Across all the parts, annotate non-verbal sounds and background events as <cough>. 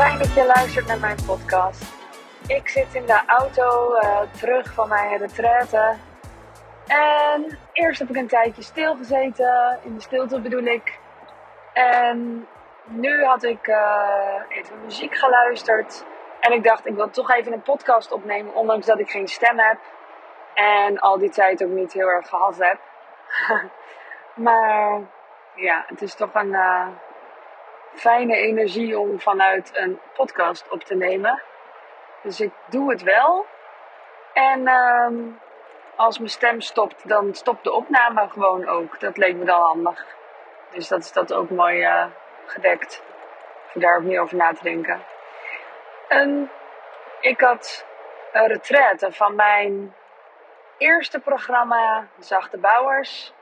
fijn dat je luistert naar mijn podcast. Ik zit in de auto uh, terug van mijn retraite. En eerst heb ik een tijdje stilgezeten, in de stilte bedoel ik. En nu had ik uh, even muziek geluisterd. En ik dacht, ik wil toch even een podcast opnemen, ondanks dat ik geen stem heb. En al die tijd ook niet heel erg gehad heb. <laughs> maar ja, het is toch een uh, fijne energie om vanuit een podcast op te nemen. Dus ik doe het wel. En um, als mijn stem stopt, dan stopt de opname gewoon ook. Dat leek me dan handig. Dus dat is dat ook mooi uh, gedekt. Om daar niet over na te denken. En ik had een retraite van mijn eerste programma, Zachte Bouwers.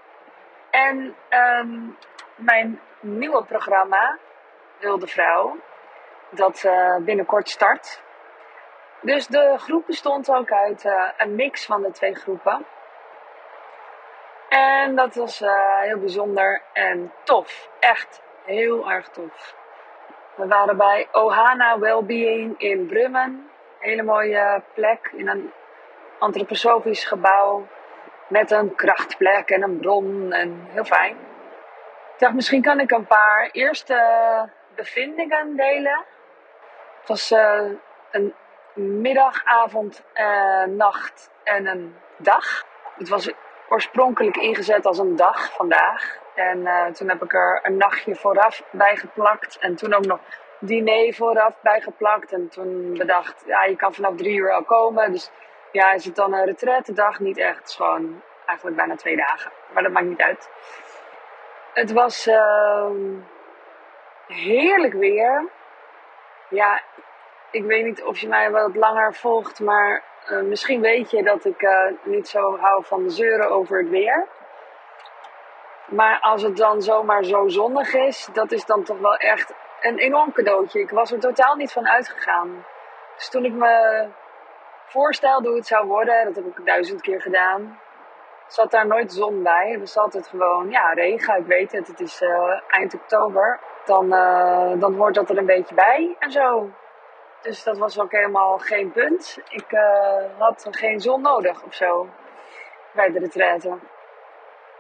En um, mijn nieuwe programma, Wilde Vrouw, dat uh, binnenkort start. Dus de groep bestond ook uit uh, een mix van de twee groepen. En dat was uh, heel bijzonder en tof. Echt heel erg tof. We waren bij Ohana Wellbeing in Brummen. Hele mooie plek in een antroposofisch gebouw. Met een krachtplek en een bron en heel fijn. Ik dacht, misschien kan ik een paar eerste bevindingen delen. Het was uh, een middag, avond, uh, nacht en een dag. Het was oorspronkelijk ingezet als een dag vandaag. En uh, toen heb ik er een nachtje vooraf bij geplakt. En toen ook nog diner vooraf bijgeplakt. En toen bedacht, ja, je kan vanaf drie uur al komen. Dus ja, is het dan een retraite dag? Niet echt. Het is gewoon eigenlijk bijna twee dagen. Maar dat maakt niet uit. Het was uh, heerlijk weer. Ja, ik weet niet of je mij wat langer volgt, maar uh, misschien weet je dat ik uh, niet zo hou van zeuren over het weer. Maar als het dan zomaar zo zonnig is, dat is dan toch wel echt een enorm cadeautje. Ik was er totaal niet van uitgegaan. Dus toen ik me voorstelde hoe het zou worden, dat heb ik duizend keer gedaan, zat daar nooit zon bij. Het was altijd gewoon, ja, regen, ik weet het, het is uh, eind oktober. Dan, uh, dan hoort dat er een beetje bij en zo. Dus dat was ook helemaal geen punt. Ik uh, had geen zon nodig of zo bij de retraite.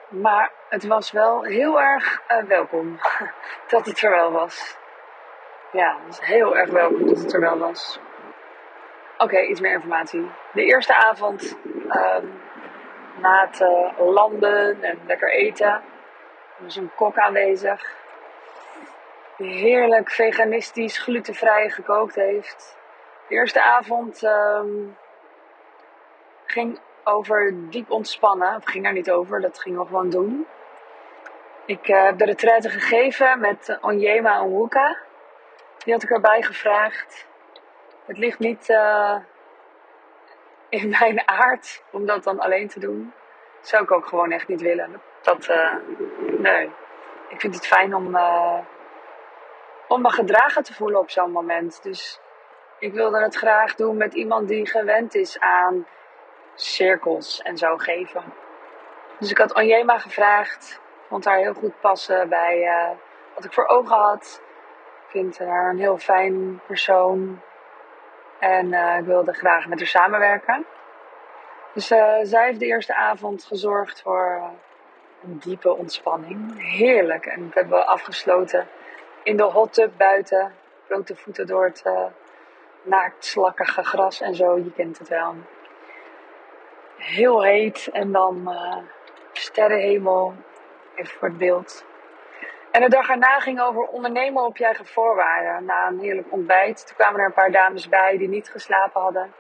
Maar het was wel heel erg uh, welkom <laughs> dat het er wel was. Ja, het was heel erg welkom dat het er wel was. Oké, iets meer informatie. De eerste avond, um, na het landen en lekker eten, was een kok aanwezig heerlijk veganistisch, glutenvrij gekookt heeft. De eerste avond um, ging over diep ontspannen. Of ging daar niet over, dat gingen we gewoon doen. Ik uh, heb de retraite gegeven met Onyema Onwuka. Die had ik erbij gevraagd. Het ligt niet uh, in <laughs> mijn aard om dat dan alleen te doen. Zou ik ook gewoon echt niet willen. Dat, uh, nee. Ik vind het fijn om om me gedragen te voelen op zo'n moment. Dus ik wilde het graag doen met iemand die gewend is aan cirkels en zo geven. Dus ik had Onjema gevraagd. Vond haar heel goed passen bij uh, wat ik voor ogen had. Ik vind haar een heel fijn persoon. En uh, ik wilde graag met haar samenwerken. Dus uh, zij heeft de eerste avond gezorgd voor een diepe ontspanning. Heerlijk. En we hebben afgesloten in de hot tub buiten. Blote voeten door het uh, naakt slakkige gras en zo. Je kent het wel. Heel heet en dan uh, sterrenhemel. Even voor het beeld. En de dag erna ging over ondernemen op je eigen voorwaarden. Na een heerlijk ontbijt. Toen kwamen er een paar dames bij die niet geslapen hadden.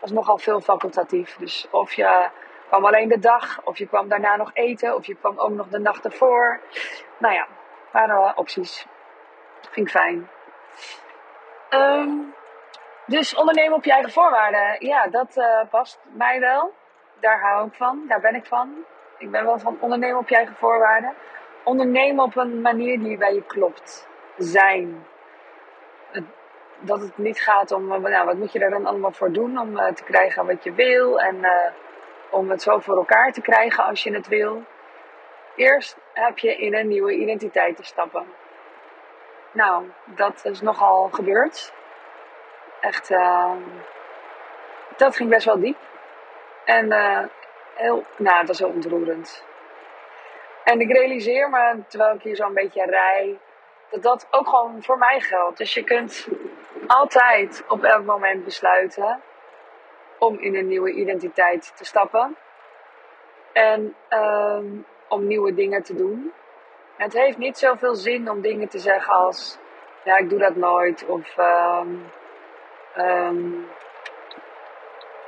Was nogal veel facultatief. Dus of je kwam alleen de dag, of je kwam daarna nog eten, of je kwam ook nog de nacht ervoor. Nou ja, waren opties. Vind ik fijn. Um, dus ondernemen op je eigen voorwaarden. Ja, dat uh, past mij wel. Daar hou ik van. Daar ben ik van. Ik ben wel van ondernemen op je eigen voorwaarden. Ondernemen op een manier die bij je klopt. Zijn. dat het niet gaat om, eh, nou, wat moet je daar dan allemaal voor doen om uh, te krijgen wat je wil. En om het zo voor elkaar te krijgen als je het wil. Eerst heb je in een nieuwe identiteit te stappen. Nou, dat is nogal gebeurd. Echt, uh, dat ging best wel diep. En uh, heel, nou, dat was heel ontroerend. En ik realiseer me, terwijl ik hier zo'n beetje rij, dat dat ook gewoon voor mij geldt. Dus je kunt altijd op elk moment besluiten om in een nieuwe identiteit te stappen. En um, om nieuwe dingen te doen. Het heeft niet zoveel zin om dingen te zeggen als: ja, ik doe dat nooit. Of um, um,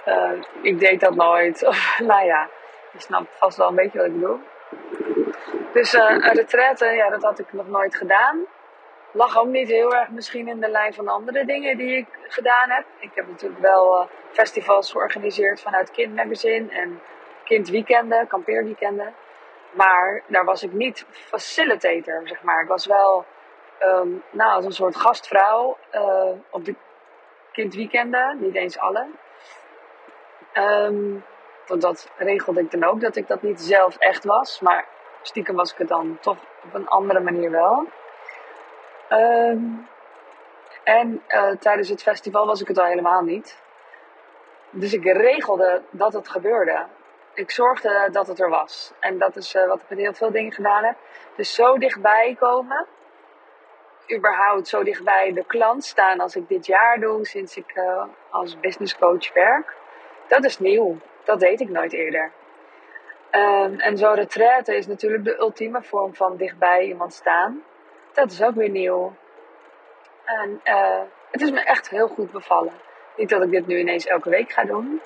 uh, ik deed dat nooit. <laughs> Of nou ja, je snapt vast wel een beetje wat ik bedoel. Dus uh, een retraite, ja, dat had ik nog nooit gedaan. Lag ook niet heel erg misschien in de lijn van andere dingen die ik gedaan heb. Ik heb natuurlijk wel uh, festivals georganiseerd vanuit Kind Magazine en kindweekenden, kampeerweekenden. Maar daar was ik niet facilitator, zeg maar. Ik was wel um, nou, als een soort gastvrouw uh, op de kindweekenden, niet eens alle. Um, dat regelde ik dan ook, dat ik dat niet zelf echt was. Maar stiekem was ik het dan toch op een andere manier wel. Um, en uh, tijdens het festival was ik het al helemaal niet. Dus ik regelde dat het gebeurde ik zorgde dat het er was. En dat is uh, wat ik met heel veel dingen gedaan heb. Dus zo dichtbij komen. Überhaupt zo dichtbij de klant staan als ik dit jaar doe, sinds ik uh, als business coach werk. Dat is nieuw. Dat deed ik nooit eerder. Um, en zo'n retraite is natuurlijk de ultieme vorm van dichtbij iemand staan. Dat is ook weer nieuw. En uh, het is me echt heel goed bevallen. Niet dat ik dit nu ineens elke week ga doen.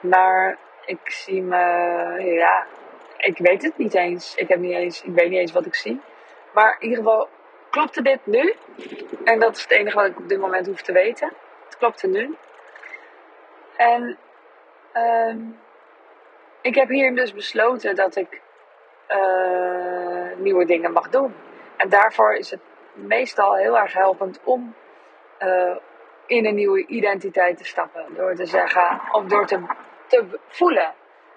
Maar ik zie me, ja, ik weet het niet eens. Ik, heb niet eens. ik weet niet eens wat ik zie. Maar in ieder geval klopte dit nu. En dat is het enige wat ik op dit moment hoef te weten. Het klopte nu. En um, ik heb hier dus besloten dat ik uh, nieuwe dingen mag doen. En daarvoor is het meestal heel erg helpend om uh, in een nieuwe identiteit te stappen. Door te zeggen, of door te te voelen.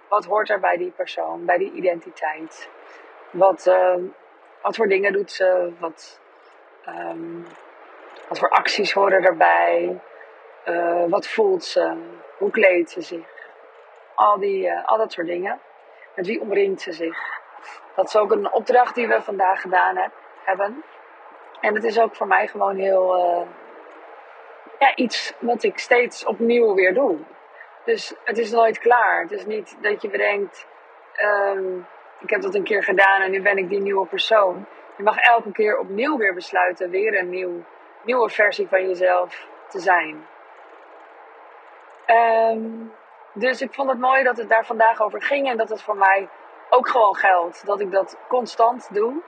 Wat hoort er bij die persoon, bij die identiteit? Wat, uh, wat voor dingen doet ze? Wat, um, wat voor acties horen erbij? Uh, wat voelt ze? Hoe kleedt ze zich? Al, die, uh, al dat soort dingen. Met wie omringt ze zich? Dat is ook een opdracht die we vandaag gedaan heb, hebben. En het is ook voor mij gewoon heel. ja, iets wat ik steeds opnieuw weer doe. Dus het is nooit klaar. Het is niet dat je bedenkt, um, ik heb dat een keer gedaan en nu ben ik die nieuwe persoon. Je mag elke keer opnieuw weer besluiten weer een nieuw, nieuwe versie van jezelf te zijn. Um, dus ik vond het mooi dat het daar vandaag over ging en dat het voor mij ook gewoon geldt. Dat ik dat constant doe.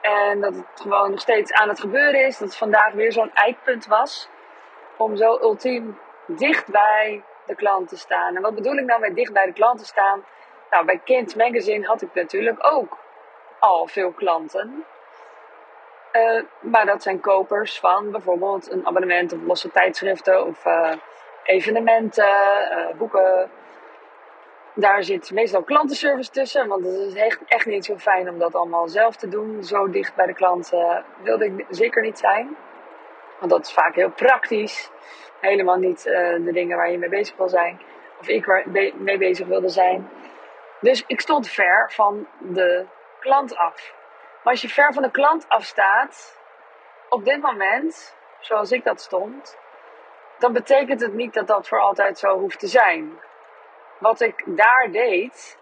En dat het gewoon nog steeds aan het gebeuren is. Dat vandaag weer zo'n eikpunt was. Om zo ultiem dichtbij de klanten staan. En wat bedoel ik nou met dicht bij de klanten staan? Nou, bij Kind Magazine had ik natuurlijk ook al veel klanten. Uh, maar dat zijn kopers van bijvoorbeeld een abonnement op losse tijdschriften of uh, evenementen, uh, boeken. Daar zit meestal klantenservice tussen, want het is echt, echt niet zo fijn om dat allemaal zelf te doen. Zo dicht bij de klanten wilde ik zeker niet zijn. Want dat is vaak heel praktisch helemaal niet uh, de dingen waar je mee bezig wil zijn. Of ik mee bezig wilde zijn. Dus ik stond ver van de klant af. Maar als je ver van de klant afstaat, op dit moment, zoals ik dat stond, dan betekent het niet dat dat voor altijd zo hoeft te zijn. Wat ik daar deed,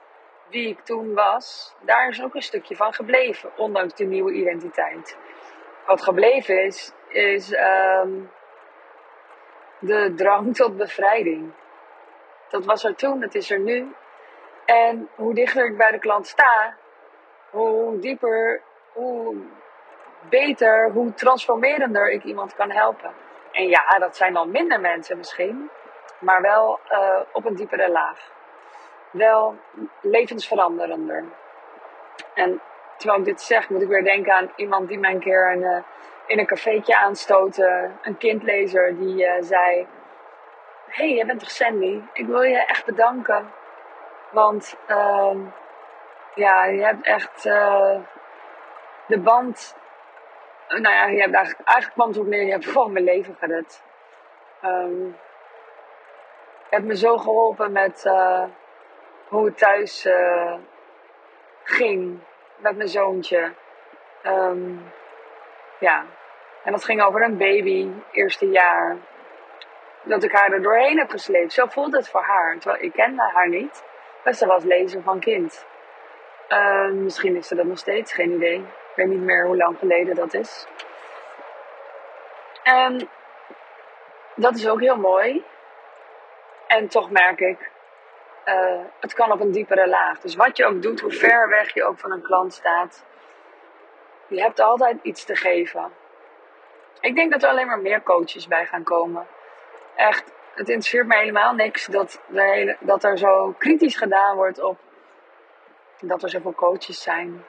wie ik toen was, daar is ook een stukje van gebleven, ondanks die nieuwe identiteit. Wat gebleven is, is um, de drang tot bevrijding. Dat was er toen, het is er nu. En hoe dichter ik bij de klant sta, hoe dieper, hoe beter, hoe transformerender ik iemand kan helpen. En ja, dat zijn dan minder mensen misschien, maar wel uh, op een diepere laag. Wel levensveranderender. En terwijl ik dit zeg, moet ik weer denken aan iemand die mij een keer een, uh, in een cafeetje aanstoten. Een kindlezer die uh, zei: hey, jij bent toch Sandy? Ik wil je echt bedanken. Want uh, ja, je hebt echt uh, de band nou ja, je hebt eigenlijk, eigenlijk kwam het ook neer, je hebt gewoon mijn leven gered. Um, je hebt me zo geholpen met hoe het thuis ging met mijn zoontje. Um, ja, en dat ging over een baby, eerste jaar. Dat ik haar er doorheen heb gesleept. Zo voelde het voor haar. Terwijl ik kende haar niet. Maar ze was lezer van kind. Uh, misschien is ze dat nog steeds, geen idee. Ik weet niet meer hoe lang geleden dat is. En dat is ook heel mooi. En toch merk ik, uh, het kan op een diepere laag. Dus wat je ook doet, hoe ver weg je ook van een klant staat, je hebt altijd iets te geven. Ik denk dat er alleen maar meer coaches bij gaan komen. Echt, het interesseert me helemaal niks dat, de hele, dat er zo kritisch gedaan wordt op dat er zoveel coaches zijn.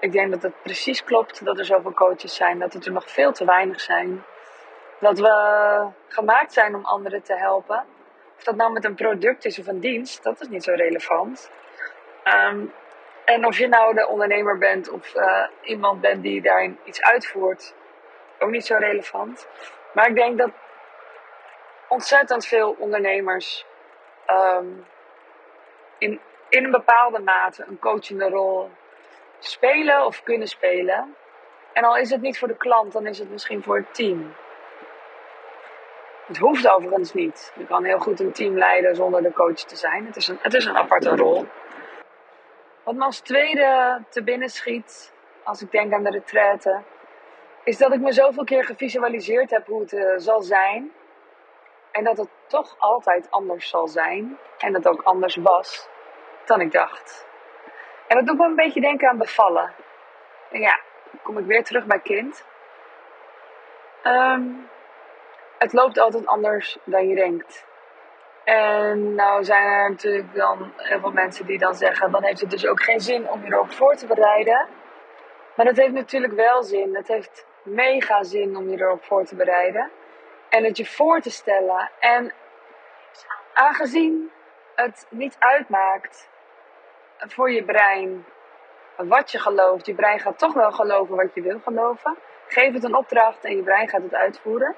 Ik denk dat het precies klopt dat er zoveel coaches zijn, dat het er nog veel te weinig zijn. Dat we gemaakt zijn om anderen te helpen. Of dat nou met een product is of een dienst, dat is niet zo relevant. Um, en of je nou de ondernemer bent of uh, iemand bent die daarin iets uitvoert, ook niet zo relevant. Maar ik denk dat ontzettend veel ondernemers um, in, in een bepaalde mate een coachende rol spelen of kunnen spelen. En al is het niet voor de klant, dan is het misschien voor het team. Het hoeft overigens niet. Je kan heel goed een team leiden zonder de coach te zijn. Het is een, het is een aparte rol. Wat me als tweede te binnen schiet, als ik denk aan de retraite, is dat ik me zoveel keer gevisualiseerd heb hoe het uh, zal zijn. En dat het toch altijd anders zal zijn. En dat het ook anders was dan ik dacht. En dat doet me een beetje denken aan bevallen. En ja, kom ik weer terug bij kind. Um, het loopt altijd anders dan je denkt. En nou zijn er natuurlijk dan heel veel mensen die dan zeggen, dan heeft het dus ook geen zin om je erop voor te bereiden. Maar dat heeft natuurlijk wel zin. Het heeft mega zin om je erop voor te bereiden. En het je voor te stellen. En aangezien het niet uitmaakt voor je brein wat je gelooft, je brein gaat toch wel geloven wat je wil geloven. Geef het een opdracht en je brein gaat het uitvoeren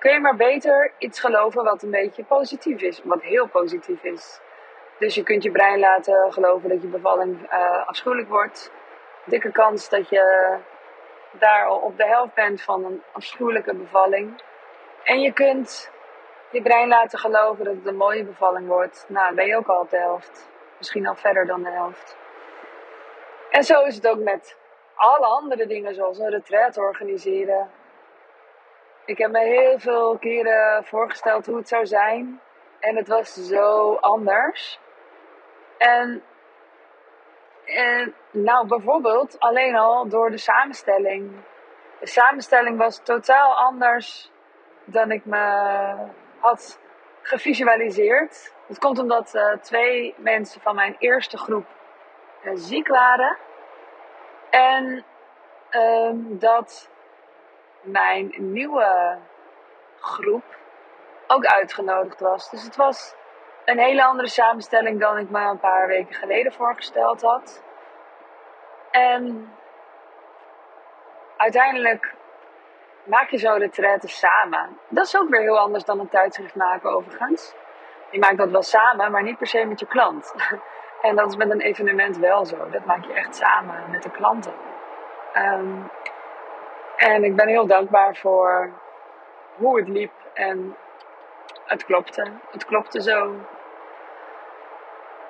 kun je maar beter iets geloven wat een beetje positief is, wat heel positief is. Dus je kunt je brein laten geloven dat je bevalling uh, afschuwelijk wordt. Dikke kans dat je daar al op de helft bent van een afschuwelijke bevalling. En je kunt je brein laten geloven dat het een mooie bevalling wordt. Nou, ben je ook al op de helft. Misschien al verder dan de helft. En zo is het ook met alle andere dingen, zoals een retreat organiseren, ik heb me heel veel keren voorgesteld hoe het zou zijn. En het was zo anders. En, en nou, bijvoorbeeld alleen al door de samenstelling. De samenstelling was totaal anders dan ik me had gevisualiseerd. Het komt omdat uh, twee mensen van mijn eerste groep uh, ziek waren. En um, dat mijn nieuwe groep ook uitgenodigd was. Dus het was een hele andere samenstelling dan ik me een paar weken geleden voorgesteld had. En uiteindelijk maak je zo'n retraite samen. Dat is ook weer heel anders dan een tijdschrift maken overigens. Je maakt dat wel samen, maar niet per se met je klant. <laughs> En dat is met een evenement wel zo. Dat maak je echt samen met de klanten. Um, en ik ben heel dankbaar voor hoe het liep en het klopte. Het klopte zo.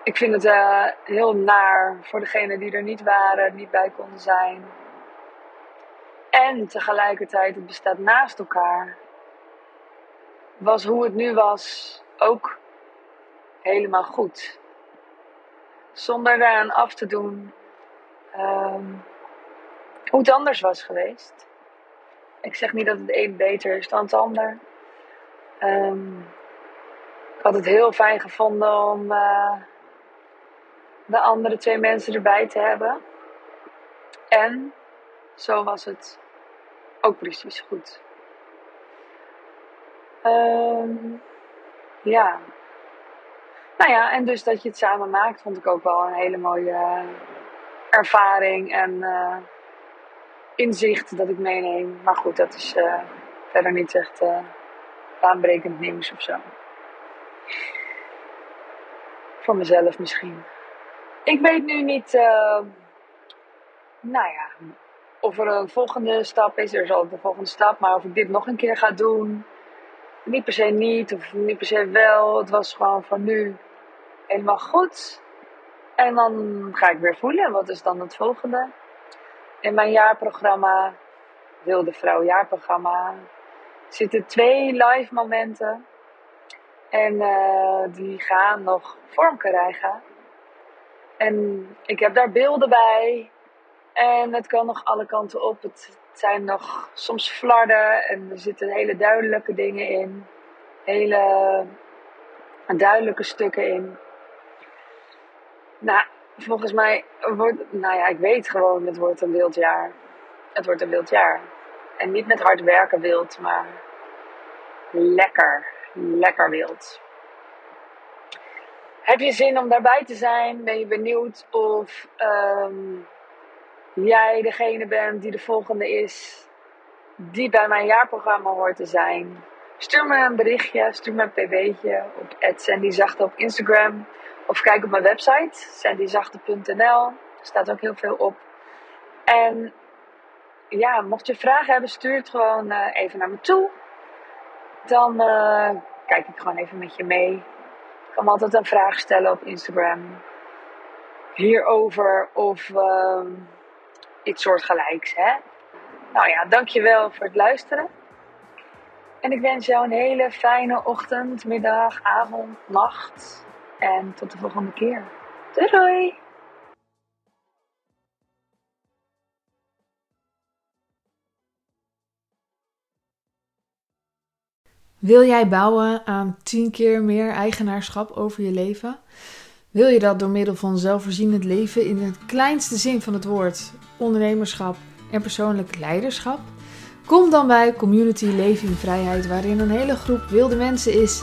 Ik vind het uh, heel naar voor degenen die er niet waren, niet bij konden zijn. En tegelijkertijd, het bestaat naast elkaar. Was hoe het nu was ook helemaal goed. Zonder daaraan af te doen um, hoe het anders was geweest. Ik zeg niet dat het een beter is dan het ander. Um, ik had het heel fijn gevonden om uh, de andere twee mensen erbij te hebben. En zo was het ook precies goed. Um, ja. Nou ja, en dus dat je het samen maakt, vond ik ook wel een hele mooie ervaring. En uh, inzicht dat ik meeneem. Maar goed, dat is uh, verder niet echt uh, baanbrekend nieuws of zo. Voor mezelf misschien. Ik weet nu niet, uh, nou ja, of er een volgende stap is. Er is altijd een volgende stap, maar of ik dit nog een keer ga doen. Niet per se niet, of niet per se wel. Het was gewoon voor nu helemaal goed. En dan ga ik weer voelen, wat is dan het volgende? In mijn jaarprogramma, Wilde Vrouw jaarprogramma, zitten twee live momenten. En uh, die gaan nog vorm krijgen. En ik heb daar beelden bij. En het kan nog alle kanten op. Het zijn nog soms flarden en er zitten hele duidelijke dingen in. Hele duidelijke stukken in. Nou, volgens mij wordt, nou ja, ik weet gewoon, het wordt een wild jaar. Het wordt een wild jaar. En niet met hard werken wild, maar lekker, lekker wild. Heb je zin om daarbij te zijn? Ben je benieuwd of um, jij degene bent die de volgende is die bij mijn jaarprogramma hoort te zijn? Stuur me een berichtje, stuur me een pb'tje op @sandyzachte op Instagram. Of kijk op mijn website, sandyzachte.nl. Er staat ook heel veel op. En ja, mocht je vragen hebben, stuur het gewoon uh, even naar me toe. Dan uh, kijk ik gewoon even met je mee. Ik kan me altijd een vraag stellen op Instagram. Hierover of uh, iets soortgelijks, hè. Nou ja, dankjewel voor het luisteren. En ik wens jou een hele fijne ochtend, middag, avond, nacht. En tot de volgende keer. Doei! Wil jij bouwen aan 10 keer meer eigenaarschap over je leven? Wil je dat door middel van zelfvoorzienend leven in het kleinste zin van het woord, ondernemerschap en persoonlijk leiderschap? Kom dan bij Community Leven in Vrijheid, waarin een hele groep wilde mensen is